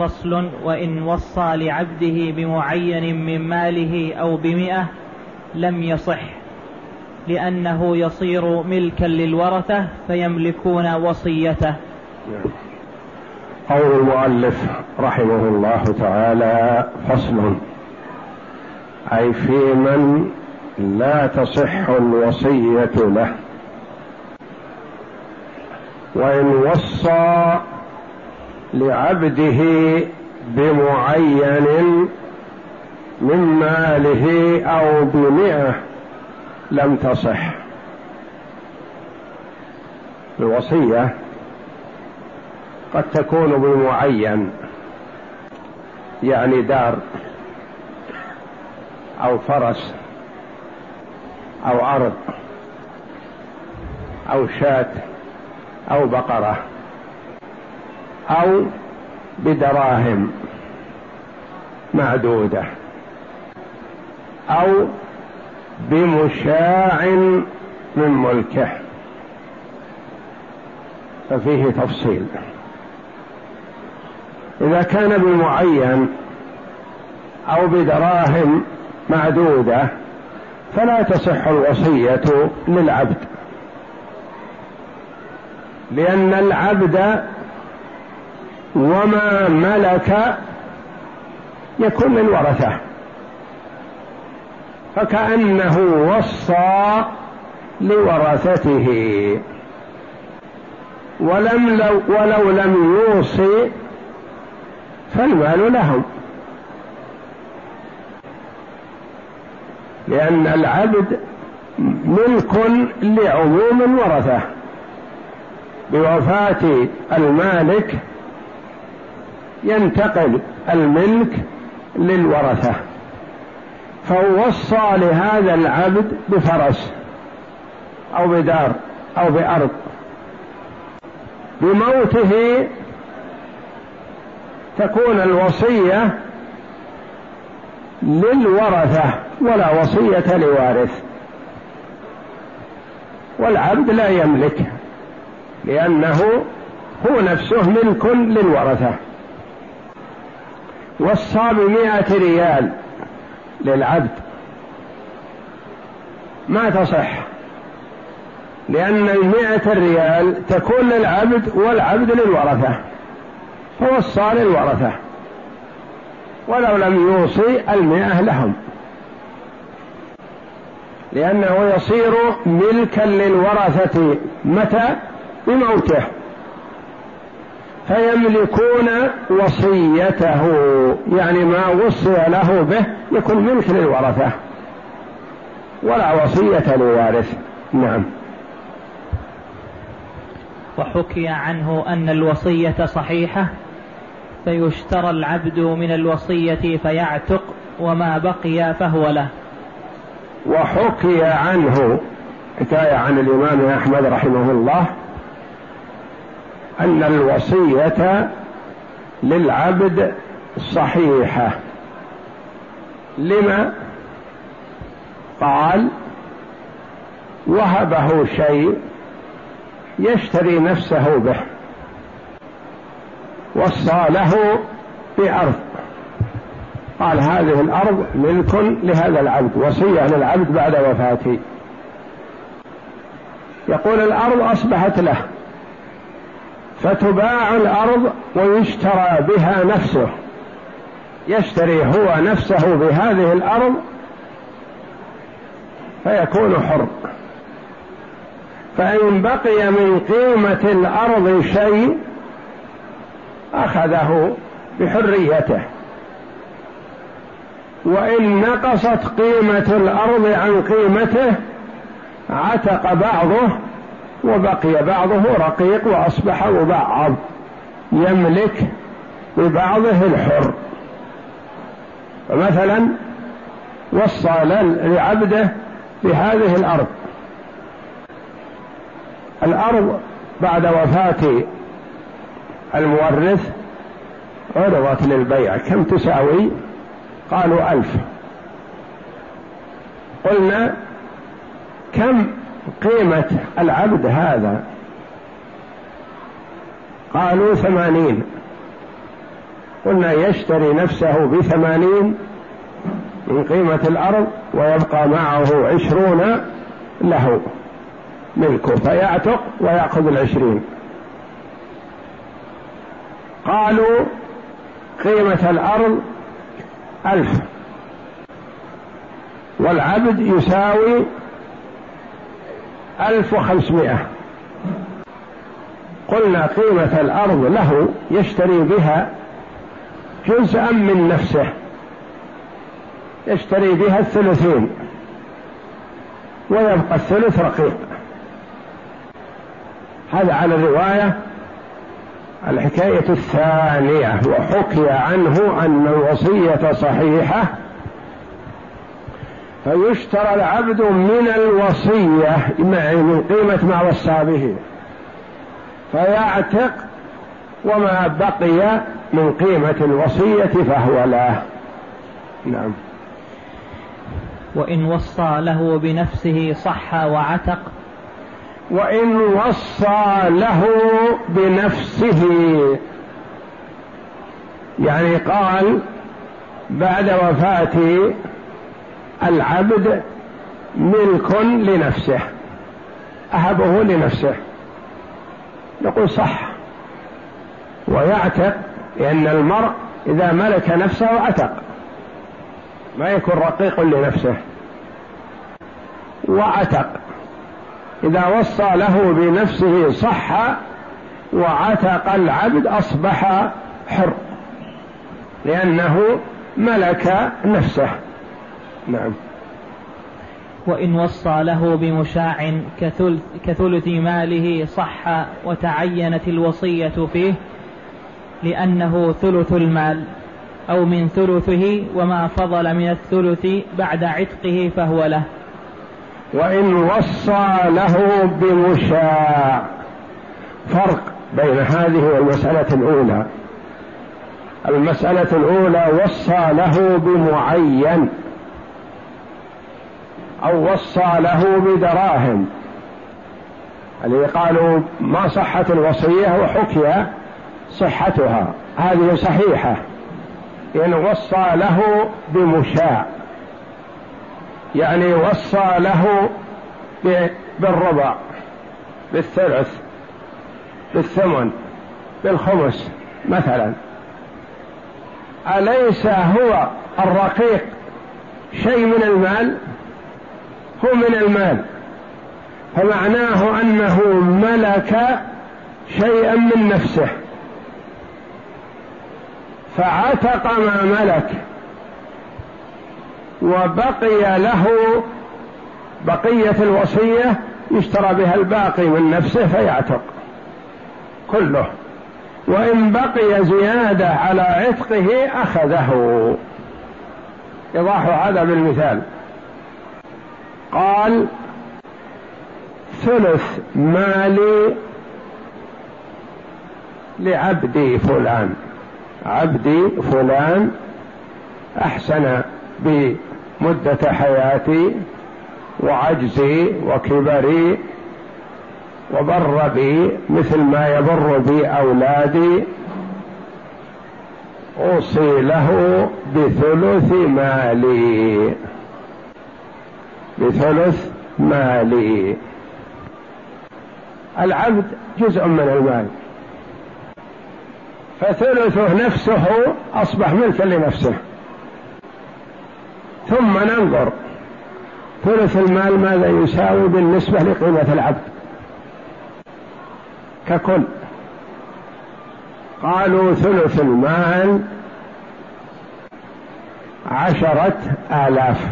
فصل وإن وصى لعبده بمعين من ماله أو بمئة لم يصح لأنه يصير ملكا للورثة فيملكون وصيته. قول المؤلف رحمه الله تعالى فصل أي في من لا تصح الوصية له. وإن وصى لعبده بمعين من ماله أو بمئة لم تصح. الوصية قد تكون بمعين يعني دار أو فرس أو أرض أو شاة أو بقرة. أو بدراهم معدودة أو بمشاع من ملكه. ففيه تفصيل. إذا كان بمعين أو بدراهم معدودة فلا تصح الوصية للعبد. لأن العبد وما ملك يكون للورثة فكأنه وصى لورثته. ولم لو ولو لم يوصي فالمال لهم. لأن العبد ملك لعموم الورثة بوفاة المالك ينتقل الملك للورثة. فوصى لهذا العبد بفرس أو بدار أو بأرض. بموته تكون الوصية للورثة ولا وصية لوارث. والعبد لا يملك لأنه هو نفسه ملك للورثة. وصى بمائة ريال للعبد. ما تصح. لأن المائة الريال تكون للعبد والعبد للورثة. فوصى للورثة ولو لم يوصي المئة لهم. لأنه يصير ملكا للورثة. متى؟ بموته. فيملكون وصيته يعني ما وصي له به يكون ملك للورثة. ولا وصية لوارث. نعم. وحكي عنه أن الوصية صحيحة فيشترى العبد من الوصية فيعتق وما بقي فهو له. وحكي عنه حكاية عن الإمام أحمد رحمه الله أن الوصية للعبد صحيحة. لما؟ قال وهبه شيء يشتري نفسه به وصى له بأرض. قال هذه الأرض ملك لهذا العبد وصية للعبد بعد وفاتي يقول الأرض أصبحت له. فتباع الأرض ويشترى بها نفسه. يشتري هو نفسه بهذه الأرض فيكون حر. فإن بقي من قيمة الأرض شيء أخذه بحريته. وإن نقصت قيمة الأرض عن قيمته عتق بعضه وبقي بعضه رقيق وأصبح مبعض. يملك ببعضه الحر. فمثلا وصى لعبده بهذه الأرض. الأرض بعد وفاة المورث عرضت للبيع. كم تساوي؟ قالوا ألف. قلنا كم قيمة العبد هذا؟ قالوا ثمانين. قلنا يشتري نفسه بثمانين من قيمة الأرض ويبقى معه عشرون له ملكه فيعتق ويأخذ العشرين. قالوا قيمة الأرض ألف. والعبد يساوي ألف وخمسمائة. قلنا قيمة الأرض له يشتري بها جزءا من نفسه. يشتري بها الثلثين. ويبقى الثلث رقيق. هذا على الرواية الحكاية الثانية وحكي عنه أن الوصية صحيحة فيشترى العبد من الوصية من قيمة ما وصى به. فيعتق وما بقي من قيمة الوصية فهو له. نعم. وإن وصى له بنفسه صح وعتق. وإن وصى له بنفسه يعني قال بعد وفاة العبد ملك لنفسه أهبه لنفسه. نقول صح. ويعتق لأن المرء إذا ملك نفسه عتق. ما يكون رقيق لنفسه. وعتق. إذا وصى له بنفسه صح وعتق العبد أصبح حر. لأنه ملك نفسه. نعم. وإن وصى له بمشاع كثلث, كثلث ماله صح وتعينت الوصية فيه لأنه ثلث المال أو من ثلثه وما فضل من الثلث بعد عتقه فهو له. وإن وصى له بمشاع فرق بين هذه والمسألة الأولى. المسألة الأولى وصى له بمعين. أو وصى له بدراهم. اللي قالوا ما صحت الوصية وحكي صحتها. هذه صحيحة. لأن وصى له بمشاع يعني وصى له بالربع بالثلث بالثمن بالخمس مثلا. أليس هو الرقيق شيء من المال؟ من المال. فمعناه أنه ملك شيئا من نفسه. فعتق ما ملك. وبقي له بقية الوصية يشترى بها الباقي من نفسه فيعتق. كله. وإن بقي زيادة على عتقه أخذه. إيضاح هذا بالمثال. قال ثلث مالي لعبدي فلان. عبدي فلان أحسن بمدة حياتي وعجزي وكبري وبر بي مثل ما يبر بي أولادي. أوصي له بثلث مالي. بثلث مالي. العبد جزء من المال. فثلثه نفسه أصبح ملكا لنفسه. ثم ننظر. ثلث المال ماذا يساوي بالنسبة لقيمة العبد؟ ككل. قالوا ثلث المال عشرة آلاف.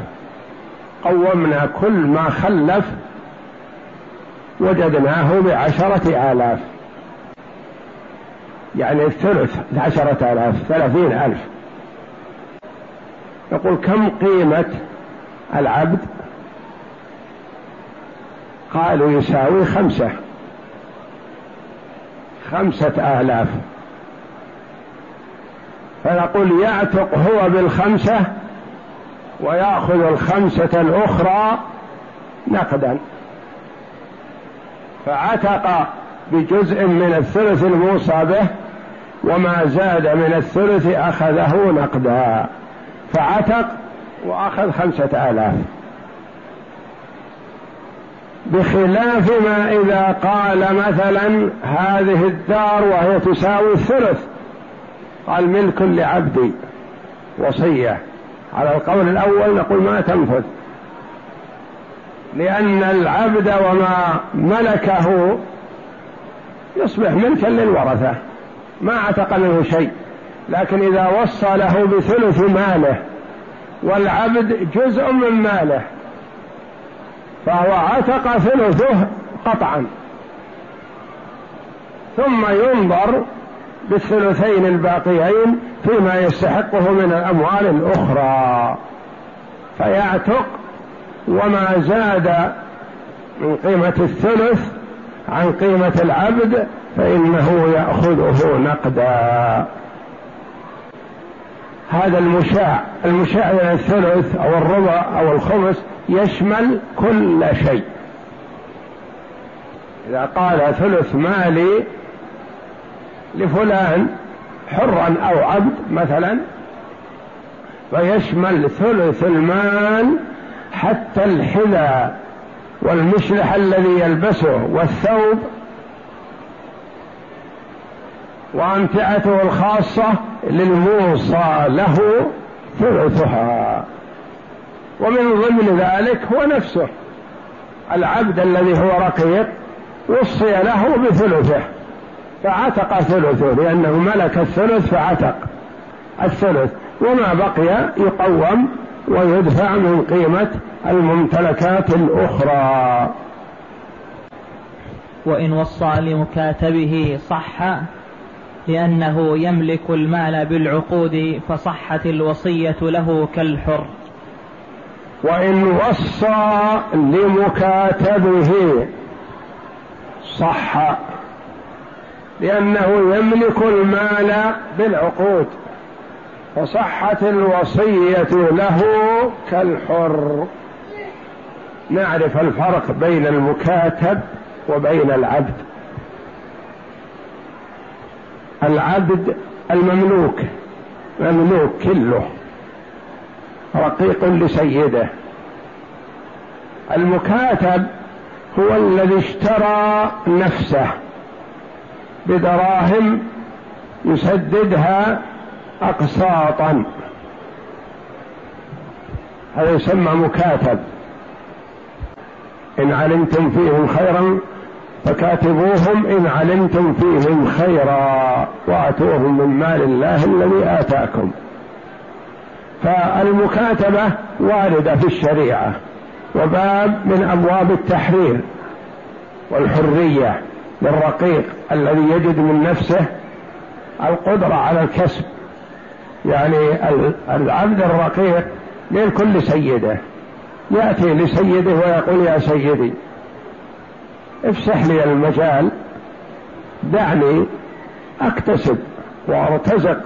قومنا كل ما خلف وجدناه بعشرة آلاف. يعني الثلث عشرة آلاف ثلاثين ألف. يقول كم قيمة العبد؟ قالوا يساوي خمسة. خمسة آلاف. فنقول يعتق هو بالخمسة ويأخذ الخمسة الأخرى نقدا. فعتق بجزء من الثلث الموصى به وما زاد من الثلث أخذه نقدا. فعتق وأخذ خمسة آلاف. بخلاف ما إذا قال مثلا هذه الدار وهي تساوي الثلث قال ملك لعبدي وصية. على القول الأول نقول ما تنفذ. لأن العبد وما ملكه يصبح ملكا للورثة. ما عتق منه شيء. لكن إذا وصى له بثلث ماله والعبد جزء من ماله فهو عتق ثلثه قطعا. ثم ينظر بالثلثين الباقيين فيما يستحقه من الأموال الأخرى. فيعتق وما زاد من قيمة الثلث عن قيمة العبد فإنه يأخذه نقدا. هذا المشاع المشاع من الثلث أو الربع أو الخمس يشمل كل شيء. إذا قال ثلث مالي لفلان حرا أو عبد مثلا فيشمل ثلث المال حتى الحذاء والمشلح الذي يلبسه والثوب. وأمتعته الخاصة للموصى له ثلثها. ومن ضمن ذلك هو نفسه. العبد الذي هو رقيق وصي له بثلثه. فعتق ثلثه لأنه ملك الثلث فعتق الثلث. وما بقي يقوم ويدفع من قيمة الممتلكات الأخرى. وإن وصى لمكاتبه صح لأنه يملك المال بالعقود فصحت الوصية له كالحر. وإن وصى لمكاتبه صح لأنه يملك المال بالعقود فصحت الوصية له كالحر. نعرف الفرق بين المكاتب وبين العبد. العبد المملوك مملوك كله رقيق لسيده. المكاتب هو الذي اشترى نفسه. بدراهم يسددها اقساطا. هذا يسمى مكاتب. إن علمتم فيهم خيرا فكاتبوهم إن علمتم فيهم خيرا وأتوهم من مال الله الذي آتاكم. فالمكاتبة واردة في الشريعة وباب من أبواب التحرير والحرية. للرقيق الذي يجد من نفسه القدرة على الكسب. يعني العبد الرقيق غير كل سيده. يأتي لسيده ويقول يا سيدي افسح لي المجال دعني أكتسب وأرتزق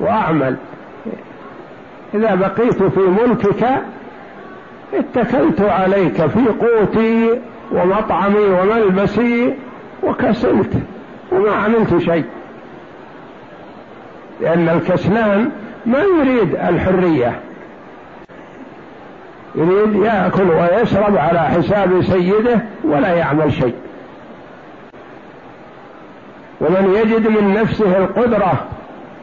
وأعمل. إذا بقيت في ملكك اتكلت عليك في قوتي ومطعمي وملبسي وكسلت وما عملت شيء. لأن الكسلان ما يريد الحرية. يريد يأكل ويشرب على حساب سيده ولا يعمل شيء. ومن يجد من نفسه القدرة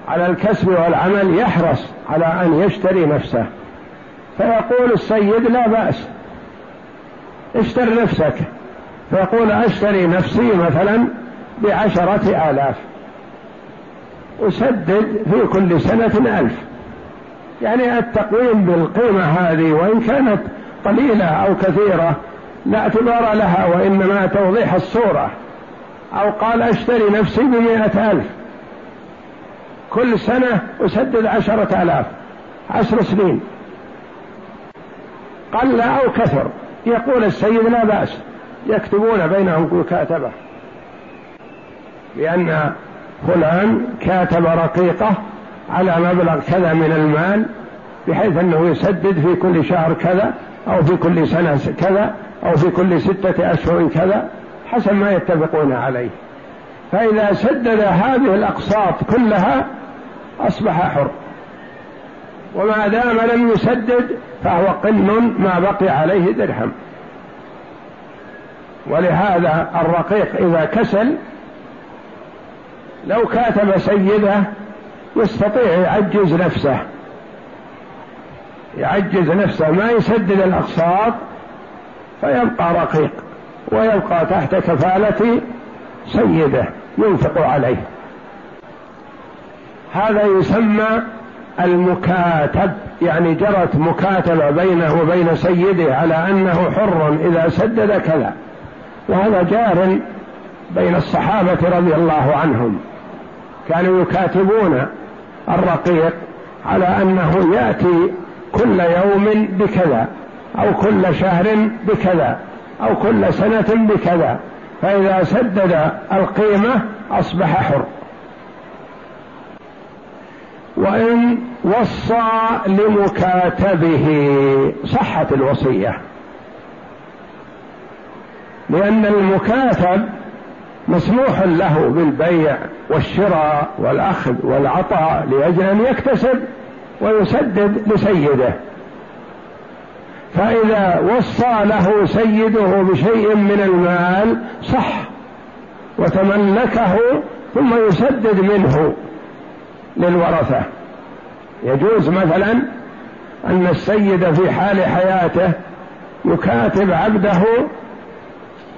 على الكسب والعمل يحرص على أن يشتري نفسه. فيقول السيد لا بأس اشتر نفسك. فيقول أشتري نفسي مثلا بعشرة آلاف. أسدد في كل سنة ألف. يعني التقويم بالقيمة هذه وإن كانت قليلة أو كثيرة لا اعتبار لها وإنما توضيح الصورة. أو قال أشتري نفسي بمئة ألف. كل سنة أسدد عشرة آلاف. عشر سنين. قل أو كثر. يقول السيد لا بأس. يكتبون بينهم مكاتبة لأن فلان كاتب رقيقة على مبلغ كذا من المال بحيث أنه يسدد في كل شهر كذا أو في كل سنة كذا أو في كل ستة أشهر كذا حسب ما يتفقون عليه. فإذا سدد هذه الأقساط كلها أصبح حر. وما دام لم يسدد فهو قن ما بقي عليه درهم. ولهذا الرقيق إذا كسل لو كاتب سيده يستطيع يعجز نفسه. يعجز نفسه ما يسدد الأقساط فيبقى رقيق ويبقى تحت كفالة سيده ينفق عليه. هذا يسمى المكاتب يعني جرت مكاتبة بينه وبين سيده على أنه حر إذا سدد كذا. وهذا جار بين الصحابة رضي الله عنهم. كانوا يكاتبون الرقيق على أنه يأتي كل يوم بكذا أو كل شهر بكذا أو كل سنة بكذا فإذا سدد القيمة أصبح حر. وإن وصى لمكاتبه صحت الوصية. لأن المكاتب مسموح له بالبيع والشراء والأخذ والعطاء لأجل أن يكتسب ويسدد لسيده. فإذا وصى له سيده بشيء من المال صح وتملكه ثم يسدد منه للورثة. يجوز مثلا أن السيد في حال حياته يكاتب عبده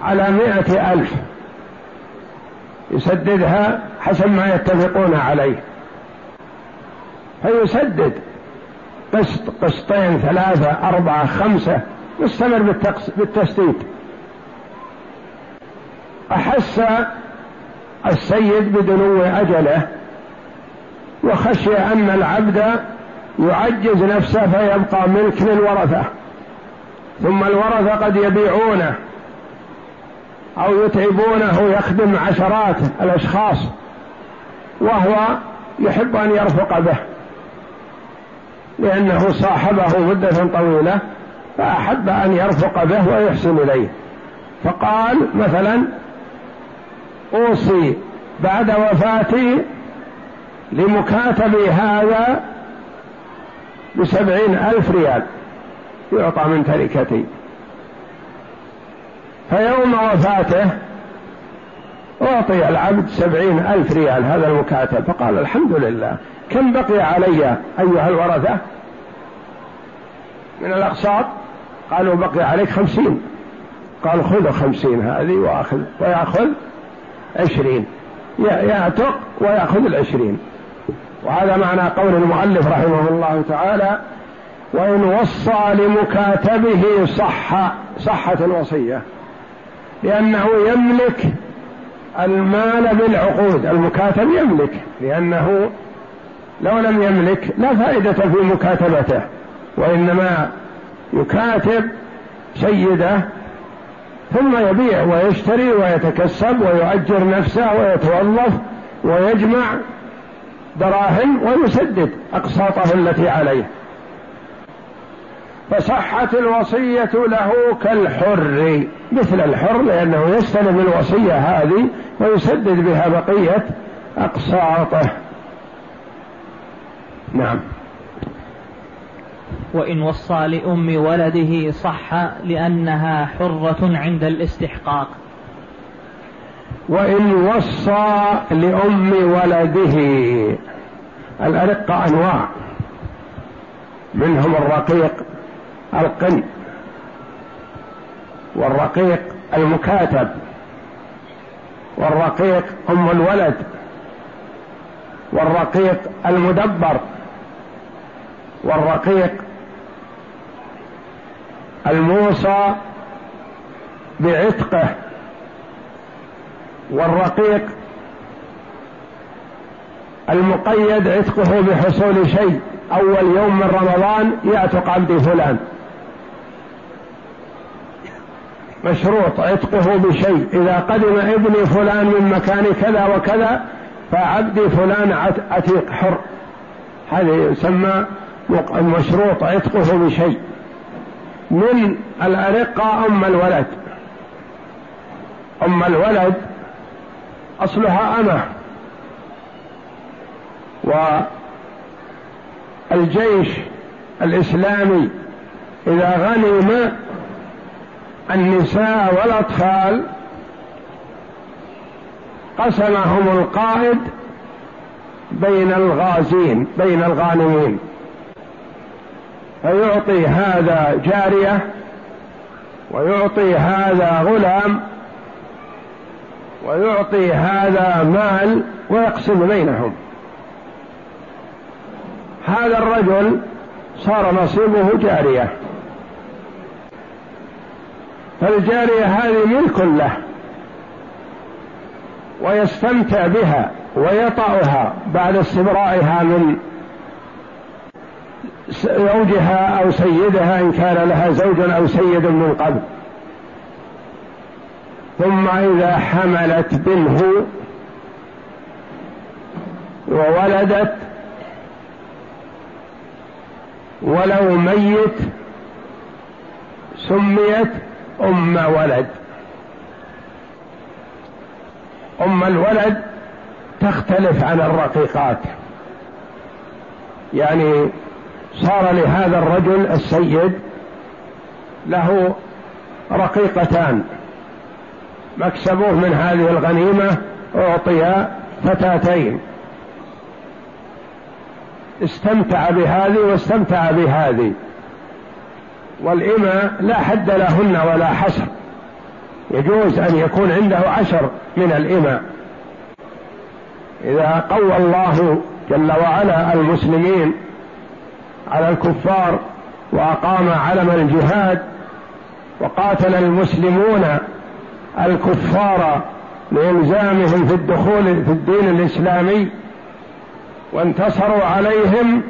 على مائة ألف. يسددها حسب ما يتفقون عليه. فيسدد قسط قسطين ثلاثة أربعة خمسة يستمر بالتسديد. أحس السيد بدنو أجله وخشي أن العبد يعجز نفسه فيبقى ملك للورثة. ثم الورثة قد يبيعونه. أو يتعبونه يخدم عشرات الأشخاص وهو يحب أن يرفق به لأنه صاحبه مدة طويلة فأحب أن يرفق به ويحسن إليه. فقال مثلا أوصي بعد وفاتي لمكاتبي هذا بسبعين ألف ريال يعطى من تركتي. فيوم وفاته أعطي العبد سبعين ألف ريال هذا المكاتب. فقال الحمد لله. كم بقي علي أيها الورثة؟ من الأقساط؟ قالوا بقي عليك خمسين. قال خذ خمسين هذه وأخذ ويأخذ عشرين. يعتق ويأخذ العشرين. وهذا معنى قول المؤلف رحمه الله تعالى وإن وصى لمكاتبه صح صحت الوصية لأنه يملك المال بالعقود المكاتب يملك لأنه لو لم يملك لا فائدة في مكاتبته وإنما يكاتب سيده ثم يبيع ويشتري ويتكسب ويؤجر نفسه ويتوظف ويجمع دراهم ويسدد أقساطه التي عليه. فصحت الوصية له كالحر. مثل الحر لأنه يستلم الوصية هذه ويسدد بها بقية أقساطه. نعم. وإن وصى لأم ولده صح لأنها حرة عند الاستحقاق. وإن وصى لأم ولده الأرقة أنواع. منهم الرقيق القن والرقيق المكاتب والرقيق أم الولد والرقيق المدبر والرقيق الموصى بعتقه والرقيق المقيد عتقه بحصول شيء. أول يوم من رمضان يعتق عبدي فلان. مشروط عتقه بشيء. إذا قدم ابني فلان من مكان كذا وكذا فعبدي فلان عتيق حر. هذا يسمى المشروط عتقه بشيء. من الأرقة أم الولد؟ أم الولد أصلها أمة. والجيش الإسلامي إذا غنم النساء والأطفال قسمهم القائد بين الغازين بين الغانمين. فيعطي هذا جارية ويعطي هذا غلام ويعطي هذا مال ويقسم بينهم. هذا الرجل صار نصيبه جارية. فالجارية هذه ملك له ويستمتع بها ويطأها بعد استبرائها من زوجها أو سيدها إن كان لها زوج أو سيد من قبل. ثم إذا حملت منه وولدت ولو ميت سميت أم ولد. أم الولد تختلف عن الرقيقات. يعني صار لهذا الرجل السيد له رقيقتان. مكسبه من هذه الغنيمة اعطي فتاتين. استمتع بهذه واستمتع بهذه. والإماء لا حد لهن ولا حصر. يجوز أن يكون عنده عشر من الإماء. إذا قوى الله جل وعلا المسلمين على الكفار وأقام علم الجهاد وقاتل المسلمون الكفار لإلزامهم في الدخول في الدين الإسلامي وانتصروا عليهم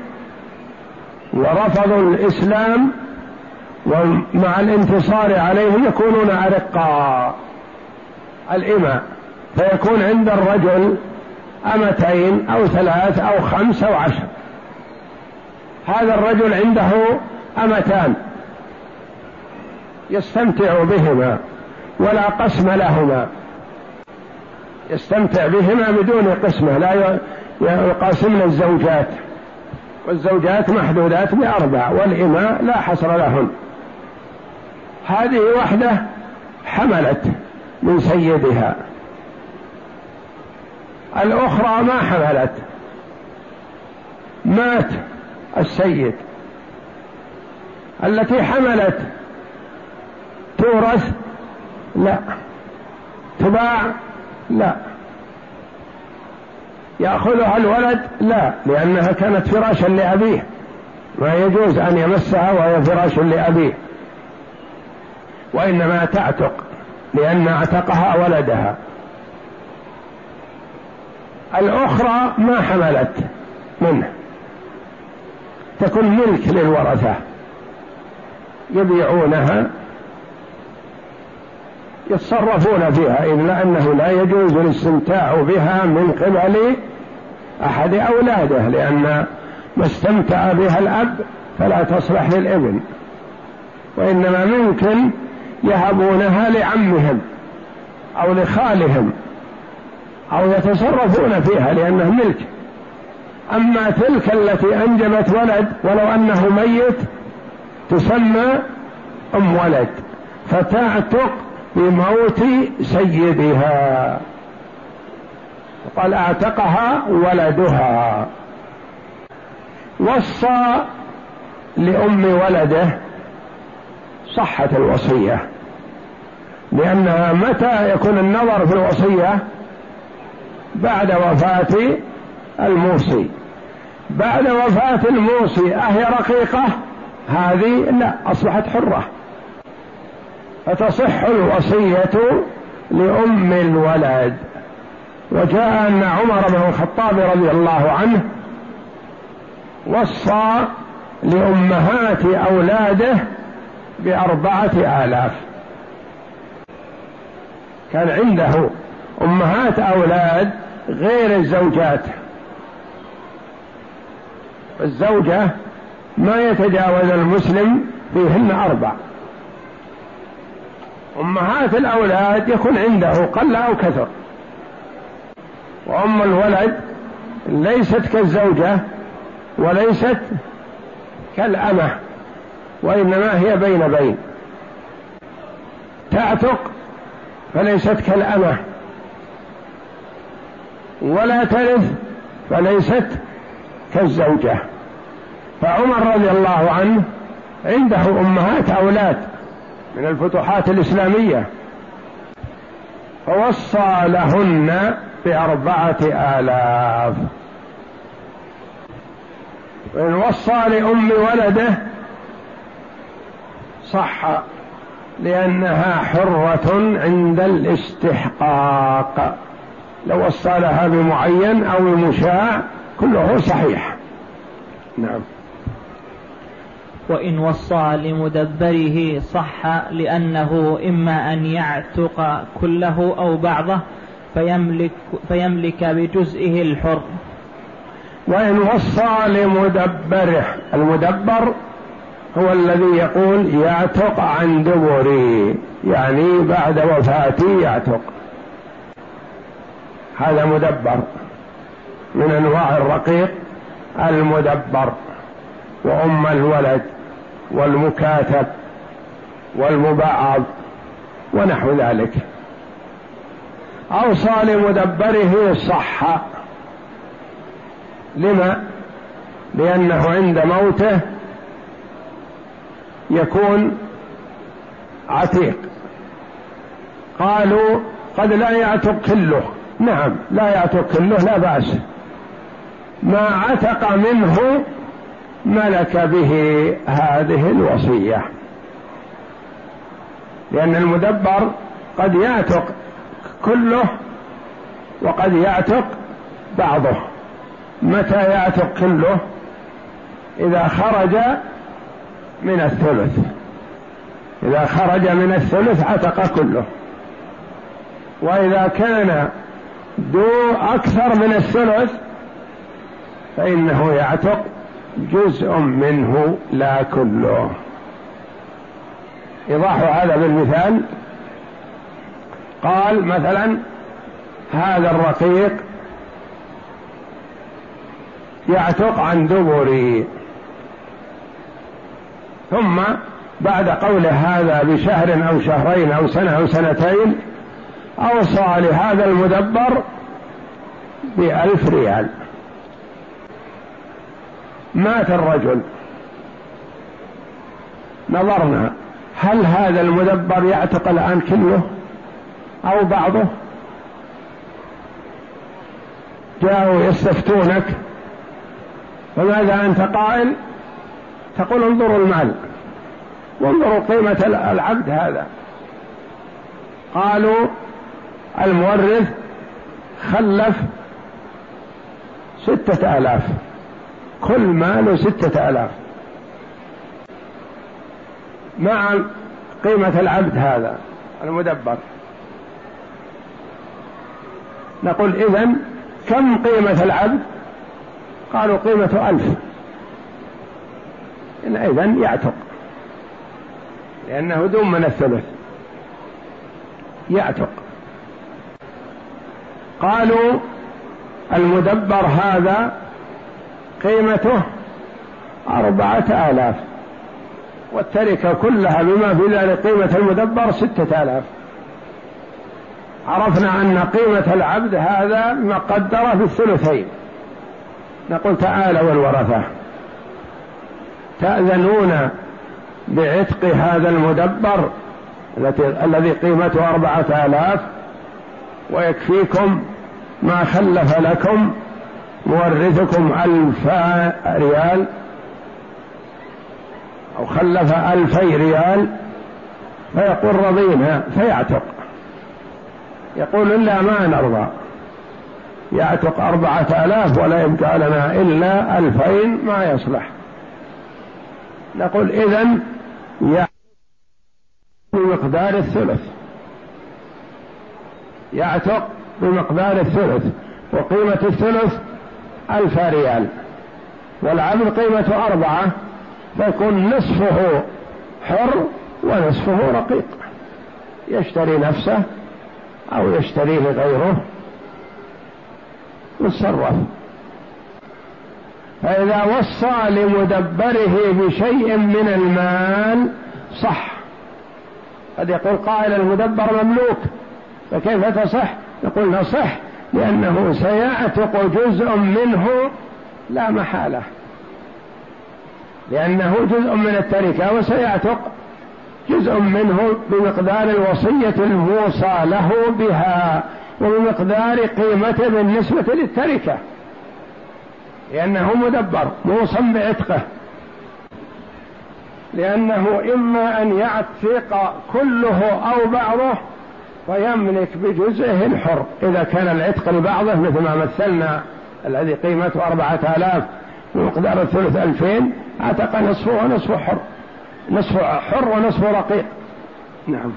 ورفضوا الإسلام ومع الانتصار عليهم يكونون ارقاء الإماء. فيكون عند الرجل أمتين أو ثلاث أو خمس أو عشر. هذا الرجل عنده أمتان. يستمتع بهما ولا قسم لهما. يستمتع بهما بدون قسمة. لا يقاسمن الزوجات. والزوجات محدودات بأربع والإماء لا حصر لهن. هذه وحدة حملت من سيدها. الأخرى ما حملت. مات السيد. التي حملت تورث؟ لا. تباع؟ لا. يأخذها الولد؟ لا لأنها كانت فراشا لأبيه. ما يجوز أن يمسها وهي فراش لأبيه. وإنما تعتق لأن اعتقها ولدها. الأخرى ما حملت منه. تكون ملك للورثة. يبيعونها يتصرفون فيها إلا أنه لا يجوز الاستمتاع بها من قبل أحد أولاده لأن ما استمتع بها الأب فلا تصلح للابن. وإنما ممكن يهبونها لعمهم أو لخالهم أو يتصرفون فيها لأنها ملك. أما تلك التي أنجبت ولد ولو أنه ميت تسمى أم ولد فتعتق بموت سيدها. قال أعتقها ولدها. وصى لأم ولده صحة الوصية. لأنها متى يكون النظر في الوصية؟ بعد وفاة الموصي. بعد وفاة الموصي أهي رقيقة؟ هذه لا أصبحت حرة. فتصح الوصية لأم الولد. وجاء أن عمر بن الخطاب رضي الله عنه وصى لأمهات أولاده بأربعة آلاف. كان عنده أمهات أولاد غير الزوجات. الزوجة ما يتجاوز المسلم فيهن أربع. أمهات الأولاد يكون عنده قل أو كثر. وأم الولد ليست كالزوجة وليست كالأمة. وإنما هي بين بين. تعتق فليست كالأمة. ولا ترث فليست كالزوجة. فعمر رضي الله عنه عنده أمهات أولاد من الفتوحات الإسلامية. فوصى لهن بأربعة آلاف. وإن وصى لأم ولده صح لأنها حرة عند الاستحقاق. لو وصى لها بمعين أو بمشاع كله صحيح. نعم. وإن وصى لمدبره صح لأنه إما أن يعتق كله أو بعضه فيملك, فيملك بجزئه الحر. وإن وصى لمدبره المدبر هو الذي يقول يعتق عن دبري يعني بعد وفاتي يعتق. هذا مدبر من أنواع الرقيق المدبر وأم الولد والمكاتب والمبعض ونحو ذلك. أوصى لمدبره صح لما؟ لأنه عند موته يكون عتيق. قالوا قد لا يعتق كله. نعم لا يعتق كله لا بأس. ما عتق منه ملك به هذه الوصية. لأن المدبر قد يعتق كله وقد يعتق بعضه. متى يعتق كله؟ إذا خرج من الثلث. إذا خرج من الثلث عتق كله. وإذا كان دو أكثر من الثلث فإنه يعتق جزء منه لا كله. إيضاح هذا بالمثال. قال مثلا هذا الرقيق يعتق عن دبري. ثم بعد قوله هذا بشهر أو شهرين أو سنة أو سنتين أوصى لهذا المدبر بألف ريال. مات الرجل. نظرنا هل هذا المدبر يعتق الآن كله أو بعضه؟ جاءوا يستفتونك. فماذا أنت قائل؟ تقول انظروا المال. وانظروا قيمة العبد هذا. قالوا المورث خلف ستة آلاف. كل ماله ستة آلاف. مع قيمة العبد هذا المدبر. نقول إذن كم قيمة العبد؟ قالوا قيمة ألف. إذا يعتق. لأنه دون من الثلث يعتق. قالوا المدبر هذا قيمته أربعة آلاف. والتركة كلها بما في ذلك قيمة المدبر ستة آلاف. عرفنا أن قيمة العبد هذا مقدرة في الثلثين. نقول تعالوا الورثة تأذنون بعتق هذا المدبر الذي قيمته أربعة آلاف ويكفيكم ما خلف لكم مورثكم ألف ريال أو خلف ألفي ريال فيقول رضينا فيعتق. يقول إلا ما نرضى. يعتق أربعة آلاف ولا يبقى لنا إلا ألفين ما يصلح. نقول إذن يعتق بمقدار الثلث. يعتق بمقدار الثلث. وقيمة الثلث ألف ريال. والعبد قيمة أربعة فيكون نصفه حر ونصفه رقيق. يشتري نفسه أو يشتريه غيره. يتصرف فإذا وصى لمدبره بشيء من المال صح. قد يقول قائل المدبر مملوك فكيف تصح؟ يقول نصح لأنه سيعتق جزء منه لا محالة. لأنه جزء من التركة وسيعتق جزء منه بمقدار الوصية الموصى له بها وبمقدار قيمته بالنسبة للتركة. لأنه مدبر موصى بعتقه. لأنه إما أن يعتق كله أو بعضه ويملك بجزئه الحر. إذا كان العتق لبعضه مثل ما مثلنا الذي قيمته أربعة آلاف بمقدار الثلث ألفين عتق نصفه ونصفه حر. نصف حر ونصف رقيق. نعم.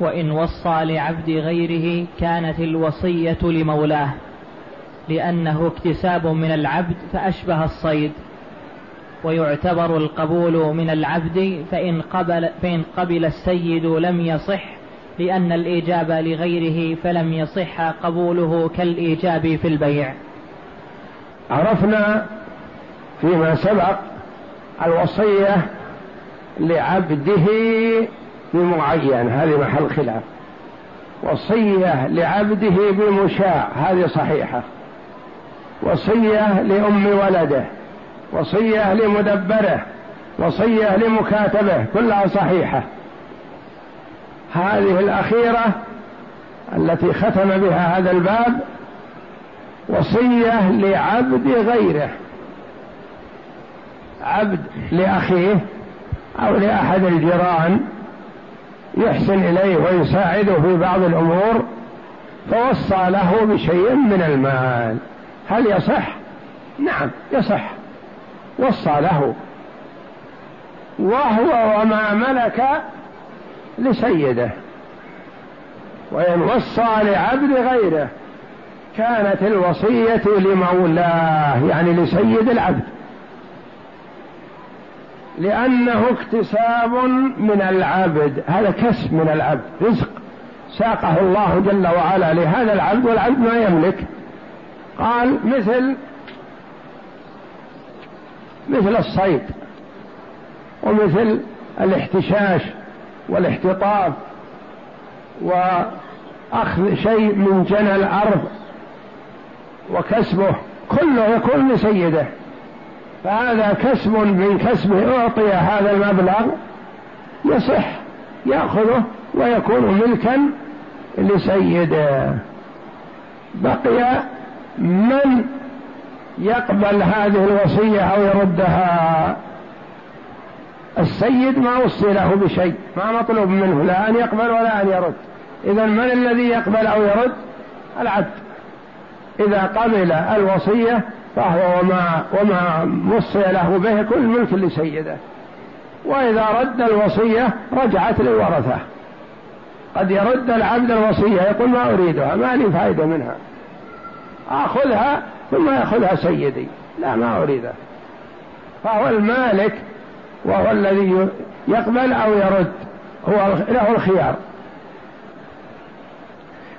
وإن وصى لعبد غيره كانت الوصية لمولاه. لأنه اكتساب من العبد فأشبه الصيد ويعتبر القبول من العبد فإن قبل, فإن قبل السيد لم يصح لأن الإيجاب لغيره فلم يصح قبوله كالإيجاب في البيع. عرفنا فيما سبق الوصية لعبده بمعين هذه محل خلاف. وصية لعبده بمشاع هذه صحيحة. وصية لأم ولده وصية لمدبره وصية لمكاتبه كلها صحيحة. هذه الأخيرة التي ختم بها هذا الباب وصية لعبد غيره. عبد لأخيه أو لأحد الجيران يحسن إليه ويساعده في بعض الأمور فوصى له بشيء من المال. هل يصح؟ نعم يصح. وصى له. وهو وما ملك لسيده. وإن وصى لعبد غيره. كانت الوصية لمولاه يعني لسيد العبد. لأنه اكتساب من العبد هذا كسب من العبد رزق. ساقه الله جل وعلا لهذا العبد والعبد ما يملك. قال مثل مثل الصيد ومثل الاحتشاش والاحتطاف وأخذ شيء من جنى الأرض وكسبه كله يكون لسيده. فهذا كسب من كسبه أعطي هذا المبلغ يصح يأخذه ويكون ملكا لسيده. بقي من يقبل هذه الوصية أو يردها؟ السيد ما وصي له بشيء ما مطلوب منه لا أن يقبل ولا أن يرد. إذا من الذي يقبل أو يرد؟ العبد. إذا قبل الوصية فهو وما وما وصي له به كل ملك لسيده. وإذا رد الوصية رجعت للورثة. قد يرد العبد الوصية يقول ما أريدها ما لي فائدة منها. آخذها ثم يأخذها سيدي. لا ما أريدها فهو المالك وهو الذي يقبل أو يرد. هو له الخيار.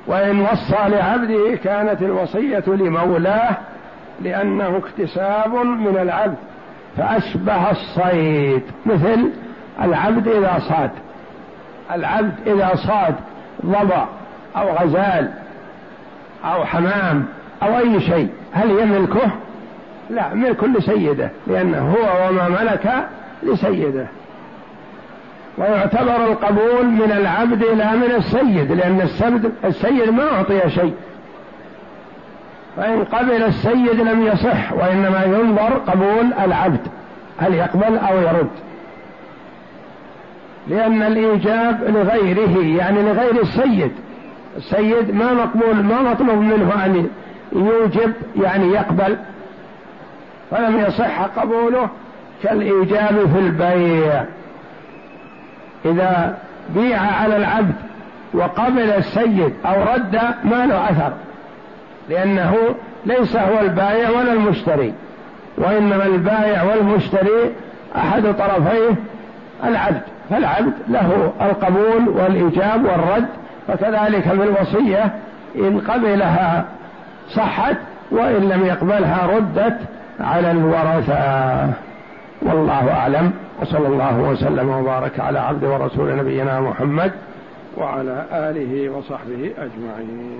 وإن وصى لعبده كانت الوصية لمولاه لأنه اكتساب من العبد فأشبه الصيد. مثل العبد إذا صاد. العبد إذا صاد ضبع أو غزال أو حمام أو أي شيء. هل يملكه؟ لا ملك لسيده لأنه هو وما ملك لسيده. ويعتبر القبول من العبد لا من السيد لأن السيد, السيد ما أعطي شيء. فإن قبل السيد لم يصح وإنما ينظر قبول العبد هل يقبل أو يرد. لأن الإيجاب لغيره يعني لغير السيد. السيد ما مقبول ما مطلوب منه أن يوجب يعني يقبل فلم يصح قبوله كالإيجاب في البيع. إذا بيع على العبد وقبل السيد أو رد ما له أثر لأنه ليس هو البائع ولا المشتري وإنما البائع والمشتري أحد طرفيه العبد فالعبد له القبول والإيجاب والرد فكذلك في الوصية إن قبلها صحت وإن لم يقبلها ردت على الورثة. والله أعلم. وصلى الله وسلم وبارك على عبد ورسول نبينا محمد وعلى آله وصحبه أجمعين.